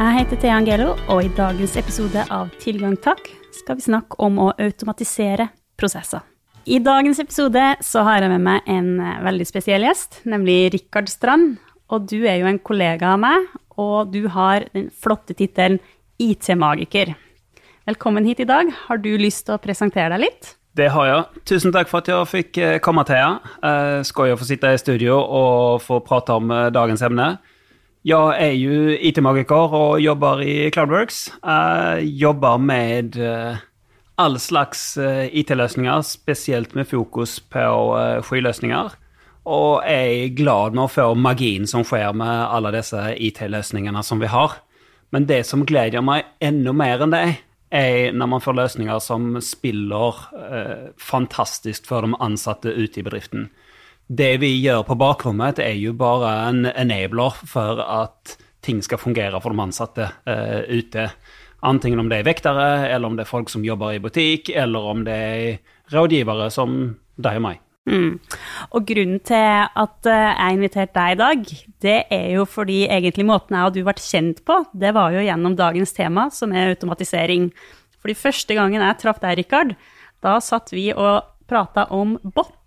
Jeg heter Thea Angelo, og i dagens episode av Tilgang takk skal vi snakke om å automatisere prosesser. I dagens episode så har jeg med meg en eh, veldig spesiell gjest, nemlig Rikard Strand. Og du er jo en kollega av meg, og du har den flotte tittelen IT-magiker. Velkommen hit i dag. Har du lyst til å presentere deg litt? Det har jeg. Tusen takk for at jeg fikk eh, komme Thea. Uh, Skøy å få sitte i studio og få prate om dagens emne. Jeg er jo IT-magiker og jobber i Cloudworks. Jeg jobber med uh, all slags uh, IT-løsninger, spesielt med fokus på skyløsninger. Og jeg er glad med å få magien som skjer med alle disse IT-løsningene som vi har. Men det som gleder meg enda mer enn det, er når man får løsninger som spiller eh, fantastisk for de ansatte ute i bedriften. Det vi gjør på bakrommet, er jo bare en enabler for at ting skal fungere for de ansatte uh, ute. Antingen om det er vektere, eller om det er folk som jobber i butikk, eller om det er rådgivere som deg og meg. Mm. Og grunnen til at jeg jeg inviterte deg i dag, det er jo fordi egentlig måten jeg og du ble kjent på, det var jo gjennom dagens tema, som er automatisering. Fordi første gangen jeg traff deg, Rikard, da satt vi og prata om botter.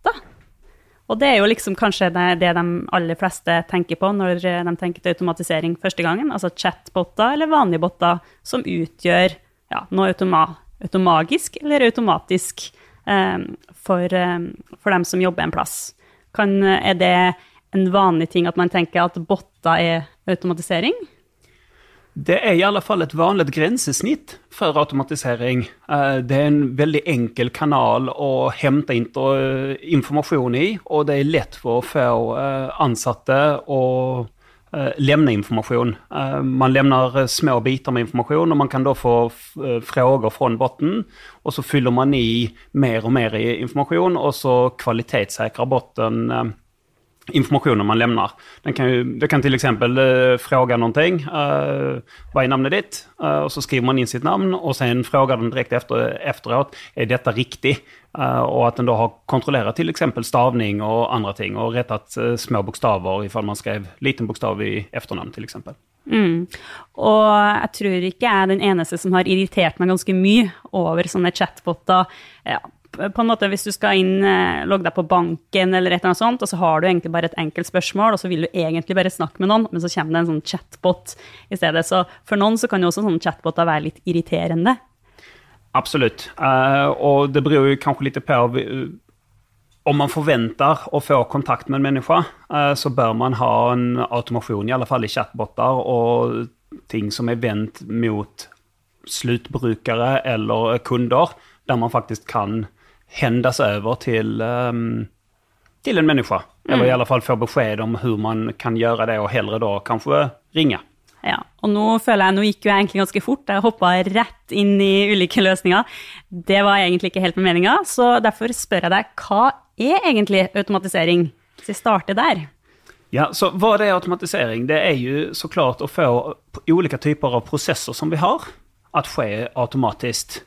Og det er jo liksom kanskje det, det, de aller fleste tenker på når de tenker til automatisering første gangen. Altså chatbotter eller vanlige botter som utgjør ja, noe automa automagisk eller automatisk eh, for, eh, for, dem som jobber en plass. Kan, er det en vanlig ting at man tenker at botter er automatisering? Det er i alle fall et vanlig grensesnitt for automatisering. Eh, det er en veldig enkel kanal å hente inn informasjon i, og det er lett for å få eh, ansatte å levne informasjon. Eh, man eh, små biter med informasjon, og man kan da få frågor fra botten og så fyller man i mer og mer informasjon, og så kvalitetssikrer botten informationen man lämnar. Den kan ju, det kan till exempel uh, fråga någonting. Uh, namnet ditt? Uh, och så skriver man in sitt namn och sen frågar den direkt efter, efteråt, är detta riktigt? och att den då har kontrollerat till exempel stavning och andra ting och rättat små bokstaver ifall man skrev liten bokstav i efternamn till exempel. Mm. Og jeg tror ikke jeg er den eneste som har irritert meg ganske mye over sånne chatboter. Ja, på en måte, Hvis du skal inn, eh, logge deg på banken, eller et eller annet sånt, og så har du egentlig bare et enkelt spørsmål, og så vil du egentlig bare snakke med noen, men så kommer det en sånn chatbot i stedet. Så for noen så kan jo også sånne chatboter være litt irriterende. Absolutt. Uh, og det beror jo kanskje litt på om man forventer å få kontakt med en menneske, uh, så bør man ha en automasjon, i alle fall i chatboter, og ting som er vendt mot sluttbrukere eller kunder, der man faktisk kan hendas over til, um, till en människa. Mm. Eller i alle fall få beskjed om hvordan man kan gjøre det, og hellre da kanskje ringe. Ja, og nå føler jeg, nå gikk jo jeg egentlig ganske fort, jeg hoppa rett inn i ulike løsninger. Det var egentlig ikke helt med meninga, så derfor spør jeg deg, hva er egentlig automatisering? Så jeg starter der. Ja, så Hva det er automatisering? Det er jo så klart å få ulike typer av prosesser som vi har, at skje automatisk.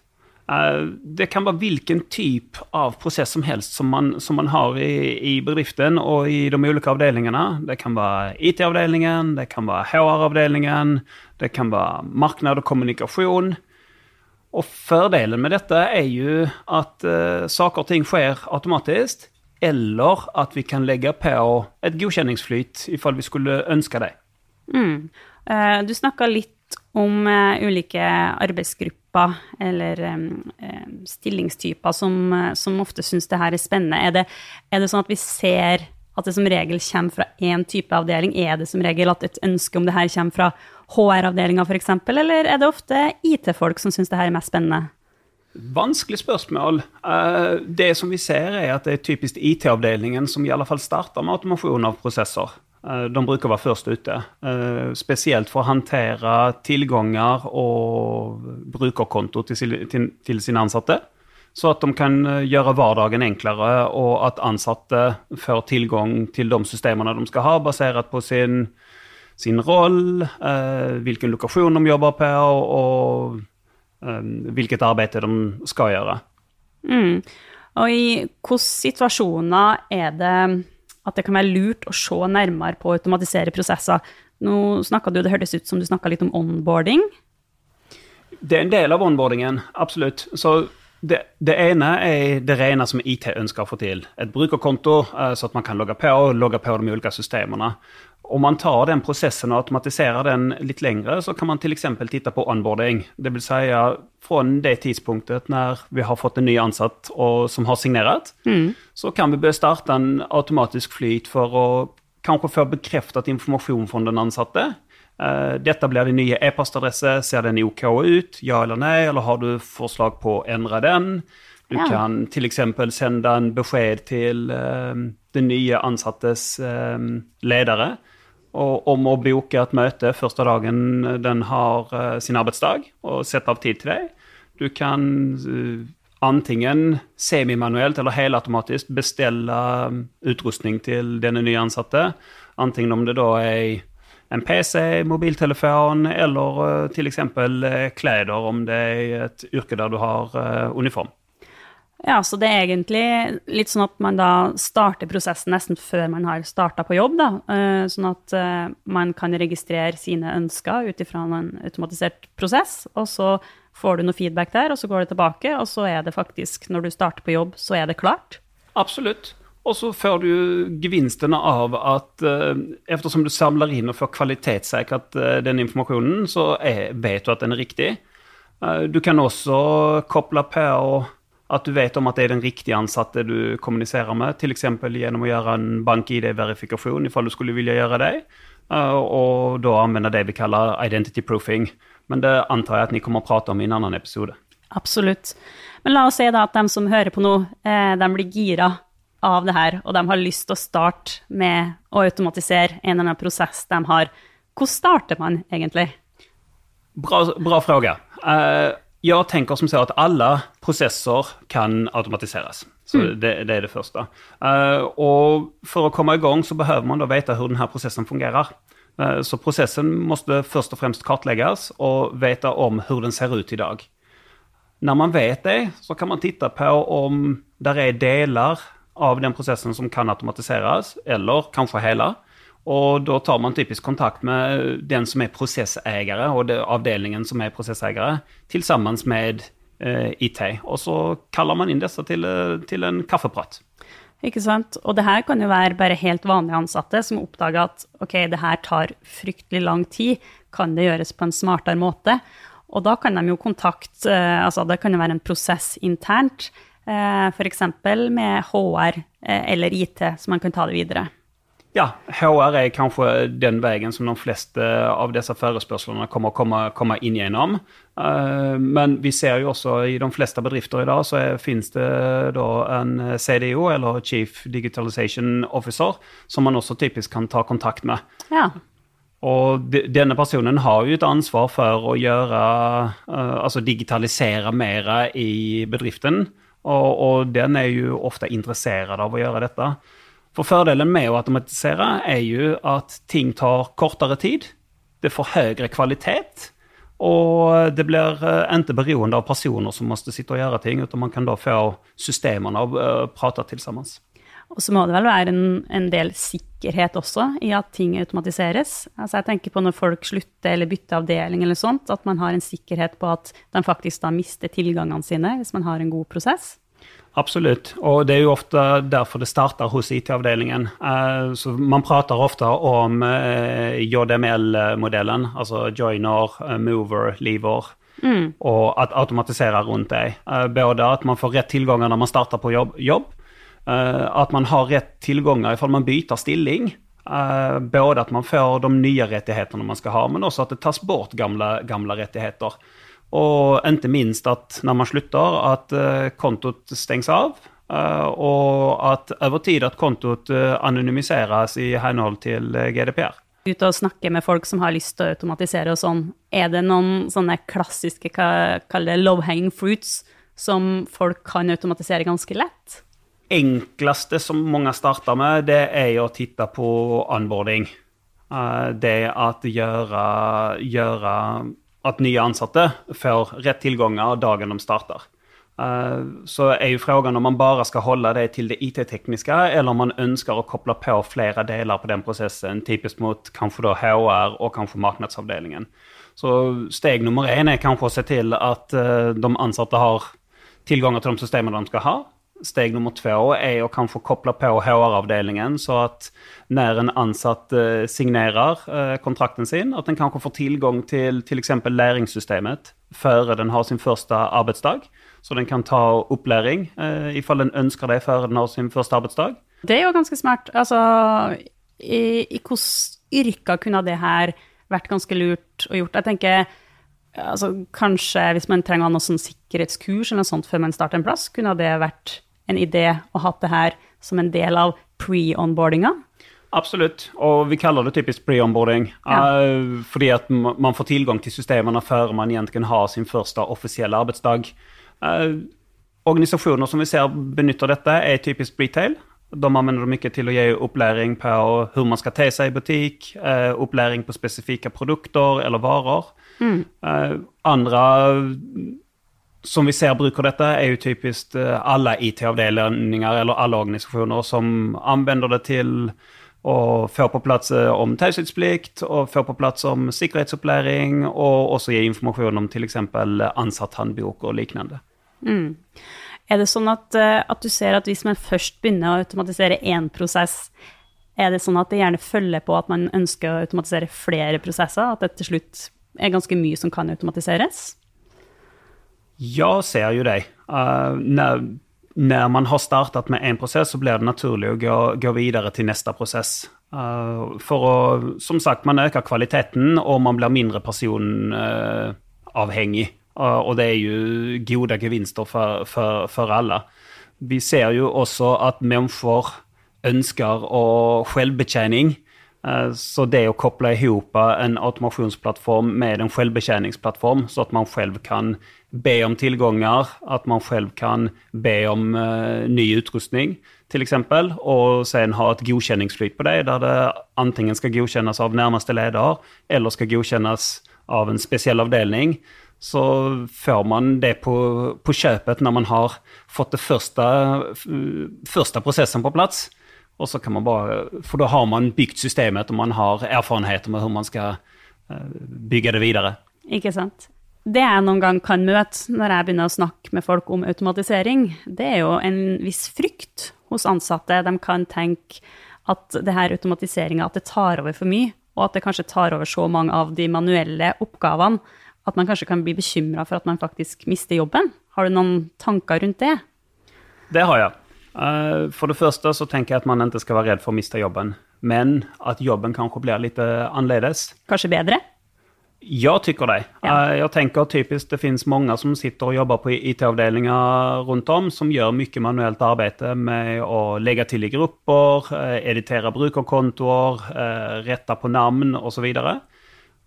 Eh, det kan være hvilken type av prosess som helst som man, som man har i, i, bedriften og i de ulike avdelingene. Det kan være IT-avdelingen, det kan være HR-avdelingen, det kan være marked og kommunikasjon. Og fordelen med dette er jo at uh, saker og ting skjer automatisk, eller at vi kan legge på et godkjenningsflyt ifall vi skulle ønske det. Mm. Uh, du snakka litt om uh, ulike arbeidsgrupper eller um, stillingstyper som, som ofte syns det her er spennende. Er det, er det, sånn at vi ser at det som regel kommer fra én type avdeling? Er det som regel at et ønske om det her kommer fra HR-avdelinga f.eks., eller er det ofte IT-folk som syns det her er mest spennende? Vanskelig spørsmål. Det som vi ser, er at det er typisk IT-avdelingen som i alle fall starter med automasjon av prosesser. Eh, de bruker være først ute. Eh, spesielt for å håndtere tilganger og brukerkonto til sine ansatte. Så at de kan eh, gjøre hverdagen enklere, og at ansatte får tilgang til de systemene de skal ha, basert på sin, sin rolle, hvilken lokasjon de jobber på, og, hvilket arbeid de skal gjøre. Mm. Og i hvilke situasjoner er det at det kan være lurt å se nærmere på å automatisere prosesser. Nå snakka du, det hørtes ut som du snakka litt om onboarding. Det er en del av onboardingen, absolutt. Så det, det, ene er det rene som IT ønsker å få til. Et brukerkonto, eh, så at man kan logge på og logge på de ulike systemene. Om man tar den prosessen og automatiserer den litt lengre, så kan man f.eks. titte på onboarding. Det vil si fra det tidspunktet når vi har fått en ny ansatt og, som har signert, mm. så kan vi starte en automatisk flyt for å kanskje få bekreftet informasjon fra den ansatte. Uh, dette blir din nye e-postadresse. Ser den OK ut? Ja eller nei? Eller har du forslag på å endre den? Du ja. kan f.eks. sende en beskjed til uh, den nye ansattes uh, ledere om å boke et møte første dagen den har uh, sin arbeidsdag, og sette av tid til deg. Du kan uh, antingen semimanuelt eller helautomatisk bestille um, utrustning til denne nye ansatte. Antingen om det da er en PC, mobiltelefon eller uh, f.eks. Klær, om det er et yrke der du har uniform. Ja, så det er egentlig litt sånn at man da starter prosessen nesten før man har starta på jobb, da. Eh, sånn at eh, man kan registrere sine ønsker ut ifra en automatisert prosess, og så får du noe feedback der, og så går det tilbake, og så er det faktisk, når du starter på jobb, så er det klart. Absolutt. Og så får du gevinstene av at uh, eftersom du samler inn og får kvalitetssikret den informasjonen, så er, vet du at den er riktig. Du kan også koble på at du vet om at det er den riktige ansatte du kommuniserer med, f.eks. gjennom å gjøre en bank-ID-verifikasjon ifall du skulle vilje gjøre det, eh, og da anvende det vi kaller identity proofing. Men det antar jeg at ni kommer å prate om i en annen episode. Absolutt. Men la oss si da at de som hører på nå, eh, de blir gira av det her, og de har lyst til å starte med å automatisere en eller annen prosess de har. Hvordan starter man egentlig? Bra, bra fråga. Uh, jag tänker som så att alla processer kan automatiseras. Så mm. det, det, är det första. Uh, och för att komma igång så behöver man då veta hur den här processen fungerar. Uh, så processen måste först och främst kartläggas och veta om hur den ser ut idag. När man vet det så kan man titta på om där är delar av den processen som kan automatiseras eller kanske hela. Og da tar man typisk kontakt med den som er prosesseiere, og det, avdelingen som er prosesseiere, til sammen med eh, IT. Og så kaller man inn disse til, eh, til, en kaffeprat. Ikke sant. Og det her kan jo være bare helt vanlige ansatte som oppdager at ok, det her tar fryktelig lang tid, kan det gjøres på en smartere måte? Og da kan de jo kontakte eh, Altså det kan jo være en prosess internt, eh, f.eks. med HR eller IT, så man kan ta det videre. Ja, HR er kanskje den veien som de fleste av disse forespørslene kommer komme inn gjennom. Uh, men vi ser jo også i de fleste bedrifter i dag så er, finnes det da en CDO, eller Chief Digitalization Officer, som man også typisk kan ta kontakt med. Ja. Og de, denne personen har jo et ansvar for å gjøre uh, Altså digitalisere mer i bedriften, og, og den er jo ofte interessert av å gjøre dette. For fordelen med å automatisere er jo at ting tar kortere tid, det får høyere kvalitet, og det blir ikke eh, beroende av personer som må sitte og gjøre ting, utan man kan da få systemene å uh, prate til sammen. Og så må det vel være en, en, del sikkerhet også i at ting automatiseres. Altså jeg tenker på når folk slutter eller bytter avdeling eller sånt, at man har en sikkerhet på at de faktisk da mister tilgangene sine hvis man har en god prosess. Absolutt, og det er jo ofte derfor det starter hos IT-avdelingen. Uh, så man prater ofte om eh, JML-modellen, altså joiner, uh, mover, lever, mm. og at automatisere rundt det. både at man får rett tilganger når man starter på jobb, jobb at man har rett tilganger ifall man bytter stilling. både at man får de nye rettighetene man skal ha, men også at det tas bort gamle, gamle rettigheter. Og endte minst at når man slutter, at uh, kontoet stenges av. Uh, og at over tid at kontoet uh, anonymiseres i henhold til GDPR. Ut og snakke med folk som har lyst til å automatisere og sånn. Er det noen sånne klassiske kall det low hanging fruits som folk kan automatisere ganske lett? Enkleste som mange starter med, det er jo å titte på onboarding. det at gjøre, gjøre at nye ansatte får rett tilganger dagen de starter. Eh, så er jo frågan om man bare skal holde det til det IT-tekniske, eller om man ønsker å koble på flere deler på den prosessen, typisk mot kanskje da HR og kanskje markedsavdelingen. Så steg nummer en er kanskje å se til att eh, de ansatte har tilganger til de systemene de skal ha. Steg nummer två är att kanske koppla på HR-avdelningen så att när en ansatt signerer signerar kontrakten sin, att den kanske får tillgång till till exempel läringssystemet före den har sin första arbetsdag. Så den kan ta opplæring eh, ifall den ønsker det før den har sin første arbeidsdag. Det er jo ganske smart. Altså, i, i yrker kunne det her vært ganske lurt å gjort? Jeg tenker altså, kanskje hvis man trenger noe sånn sikkerhetskurs eller noe sånt før man starter en plass, kunne det vært en idé å ha det her som en del av pre-onboardinga? Absolutt, og vi kaller det typisk pre-onboarding. Ja. Uh, fordi at man får tilgang til systemene før man egentlig har sin første offisielle arbeidsdag. organisasjoner organisationer som vi ser benytter dette, er typisk retail. De anvender det mye til å gi opplæring på hvordan man skal te seg i butikk, opplæring uppläring på spesifikke produkter eller varer. Mm. Eh, andra som vi ser bruker dette, er jo typisk alle IT-avdelinger eller alle organisasjoner som anvender det til å få på plass om taushetsplikt, og få på plass om sikkerhetsopplæring, og også gi informasjon om f.eks. ansatt-håndbok og lignende. Mm. Er det sånn at, eh, at, du ser at hvis man først begynner å automatisere én prosess, er det sånn at det gjerne følger på at man ønsker å automatisere flere prosesser? At det til slutt er ganske mye som kan automatiseres? Jeg ser jo det. Uh, når, når, man har startet med én prosess, så blir det naturlig å gå, gå videre til neste prosess. Uh, for å, som sagt, man øker kvaliteten, og man blir mindre personavhengig. Uh, og det er jo gode gevinster for, for, for alle. Vi ser jo også at mennesker ønsker å selvbetjening. Eh, så det å koble sammen en automasjonsplattform med en selvbetjeningsplattform, så at man selv kan be om tilganger, at man selv kan be om uh, ny utrustning, f.eks., og sen ha et godkjenningsflyt på det, der det enten skal godkjennes av nærmeste leder, eller skal godkjennes av en spesiell avdeling så får man det på, på kjøpet når man har fått det første, første prosessen på plats. Och så kan man bare, For da har man bygd systemet og man har erfarenheter med hvordan man skal eh, bygge det videre. Ikke sant. Det jeg noen gang kan møte når jeg begynner å snakke med folk om automatisering, det er jo en viss frykt hos ansatte. De kan tenke at det her automatiseringa at det tar over for mye, og at det kanskje tar over så mange av de manuelle oppgavene at man kanskje kan bli bekymra for at man faktisk mister jobben. Har du noen tanker rundt det? Det har jeg. Eh, for det første så tenker jeg at man ikke skal være redd for å miste jobben. Men at jobben kanskje blir litt annerledes. Kanskje bedre? Jeg tykker det. Ja. Eh, jeg tenker typisk det finnes mange som sitter og jobber på IT-avdelinger rundt om, som gjør mye manuelt arbeid med å legge til i grupper, eh, editere brukerkontoer, rette på navn osv.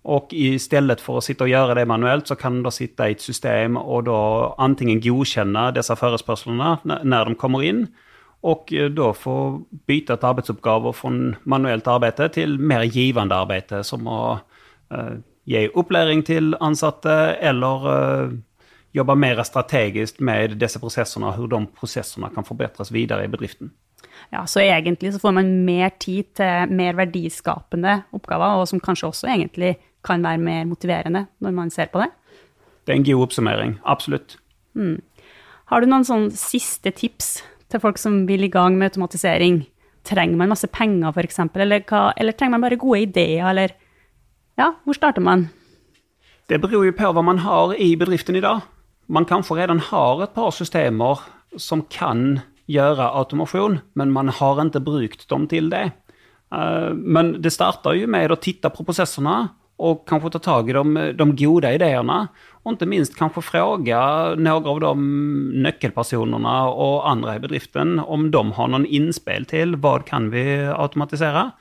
Och istället för att sitta och göra det manuellt så kan du sitta i ett system och då antingen godkänna dessa förespörslarna när de kommer in och eh, då få byta ett arbetsuppgaver från manuellt arbete till mer givande arbete som att eh, ge uppläring till ansatte eller eh, jobba mer strategiskt med disse och hur de processerna kan forbedres videre i bedriften. Ja, Så egentlig så får man mer tid til mer verdiskapende oppgaver, og som kanskje også egentlig kan være mer motiverende når man ser på det? Det er en god oppsummering. Absolutt. Mm. Har du noen sånn siste tips til folk som vil i gang med automatisering? Trenger man masse penger, f.eks., eller, eller trenger man bare gode ideer, eller Ja, hvor starter man? Det beror jo på hva man har i bedriften i dag. Man kanskje redan har et par systemer som kan gjøre automasjon, men man har ikke brukt dem til det. Eh, men det starter jo med å titte på prosessene och kanske ta tag i de, de goda idéerna och inte minst kanske fråga några av de nyckelpersonerna och andra i bedriften om de har någon inspel till vad kan vi automatisera.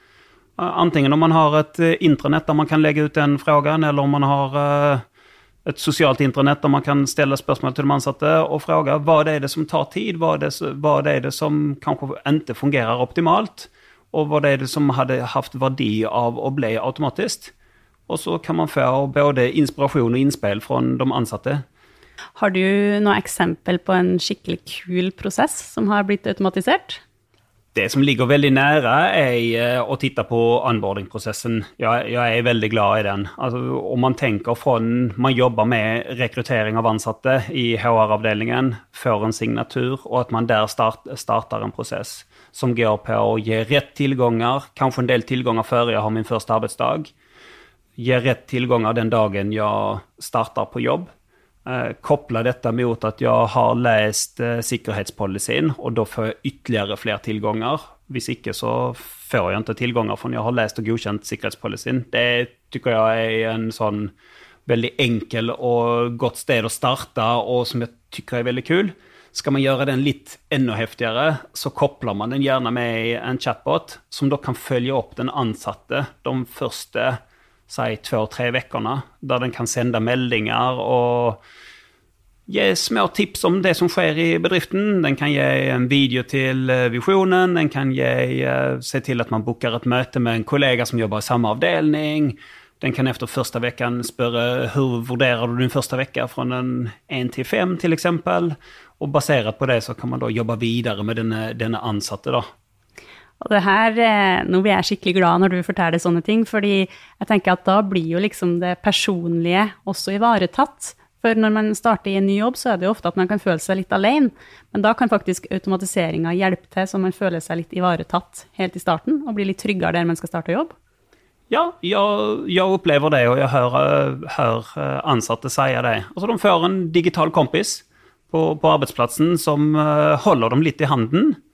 Antingen om man har ett intranet där man kan lägga ut den frågan eller om man har eh, ett socialt intranet där man kan ställa spörsmål till de ansatte och fråga vad är det som tar tid, vad är det, vad är det som kanske inte fungerar optimalt och vad är det som hade haft värde av att bli automatiskt. Og så kan man få både inspirasjon og innspill fra de ansatte. Har du noe eksempel på en skikkelig kul prosess som har blitt automatisert? Det som ligger veldig nære, er eh, å titte på onboarding-prosessen. Jeg, jeg, er veldig glad i den. Altså, om man tenker fra man jobber med rekruttering av ansatte i HR-avdelingen før en signatur, og at man der start, starter en prosess som går på å gi rett tilganger, kanskje en del tilganger før jeg har min første arbeidsdag. Gi rett tilganger den dagen jeg starter på jobb eh, koppla detta mot at jeg har lest eh, sikkerhetspolicyn og da får jeg ytterligere flere tillgångar. Hvis ikke så får jeg ikke tillgångar for jeg har lest og godkjent sikkerhetspolicyen. Det tycker jeg er en sånn veldig enkel og godt sted å starte, og som jeg tycker er veldig kul. Skal man gjøre den litt enda heftigere, så kobler man den gjerne med en chatbot, som da kan følge opp den ansatte de første si två-tre veckorna der den kan sende meldinger og gi små tips om det som skjer i bedriften. Den kan gi en video til visionen, visjonen, den kan gi, uh, se til at man booker et møte med en kollega som jobber i samme avdeling. Den kan etter første uken spørre hvordan vurderer du din første uke fra én til fem, f.eks. Og basert på det så kan man da jobbe videre med denne, denne ansatte. da. Og det her, eh, Nå blir jeg skikkelig glad når du forteller sånne ting, fordi jeg tenker at da blir jo liksom det personlige også ivaretatt. For når man starter i en ny jobb, så er det jo ofte at man kan føle seg litt alene. Men da kan faktisk automatiseringa hjelpe til, så man føler seg litt ivaretatt helt i starten, og blir litt tryggere der man skal starte jobb. Ja, jeg, jeg opplever det, og jeg hører, hører ansatte si det. Altså, de får en digital kompis på, på arbeidsplassen som eh, holder dem litt i handen Eh,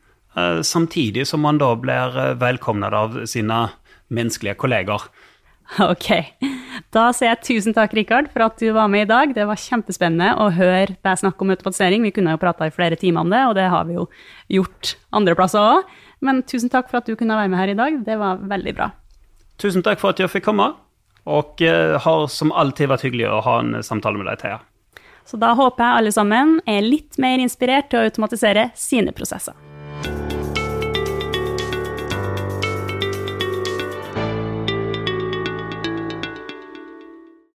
samtidig som man da blir eh, velkomnet av sine menneskelige kolleger. Ok. Da sier jeg tusen takk, Rikard, for at du var med i dag. Det var kjempespennende å høre deg snakke om automatisering. Vi kunne jo prata i flere timer om det, og det har vi jo gjort andre plasser òg. Men tusen takk for at du kunne være med her i dag. Det var veldig bra. Tusen takk for at jeg fikk komme, og uh, har som alltid vært hyggelig å ha en samtale med deg, Thea. Så da håper jeg alle sammen er litt mer inspirert til å automatisere sine prosesser. you